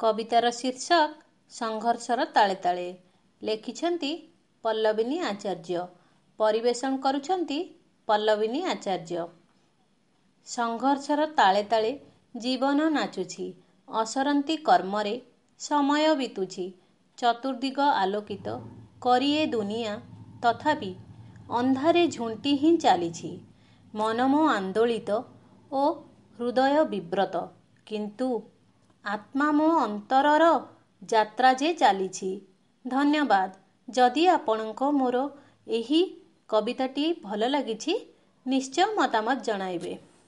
କବିତାର ଶୀର୍ଷକ ସଂଘର୍ଷର ତାଳେ ତାଳେ। ଲେଖିଛନ୍ତି ପଲ୍ଲବିନୀ ଆଚାର୍ଯ୍ୟ। ପରିବେଷଣ କରୁଛନ୍ତି ପଲ୍ଲବିନୀ ଆଚାର୍ଯ୍ୟ। ସଂଘର୍ଷର ତାଳେ ତାଳେ ଜୀବନ ନାଚୁଛି। ଅସରନ୍ତି କର୍ମରେ ସମୟ ବିତୁଛି। ଚତୁର୍ଦିଗ ଆଲୋକିତ କରି ଏ ଦୁନିଆ ତଥାପି ଅନ୍ଧାରେ ଝୁଣ୍ଟି ହିଁ ଚାଲିଛି। ମନ ମୋ ଆନ୍ଦୋଳିତ ଓ ହୃଦୟ ବିବ୍ରତ। କିନ୍ତୁ ଆତ୍ମା ମୋ ଅନ୍ତରର ଯାତ୍ରା ଯେ ଚାଲିଛି। ଧନ୍ୟବାଦ। ଯଦି ଆପଣଙ୍କ ମୋର ଏହି କବିତାଟି ଭଲ ଲାଗିଛି ନିଶ୍ଚୟ ମତାମତ ଜଣାଇବେ।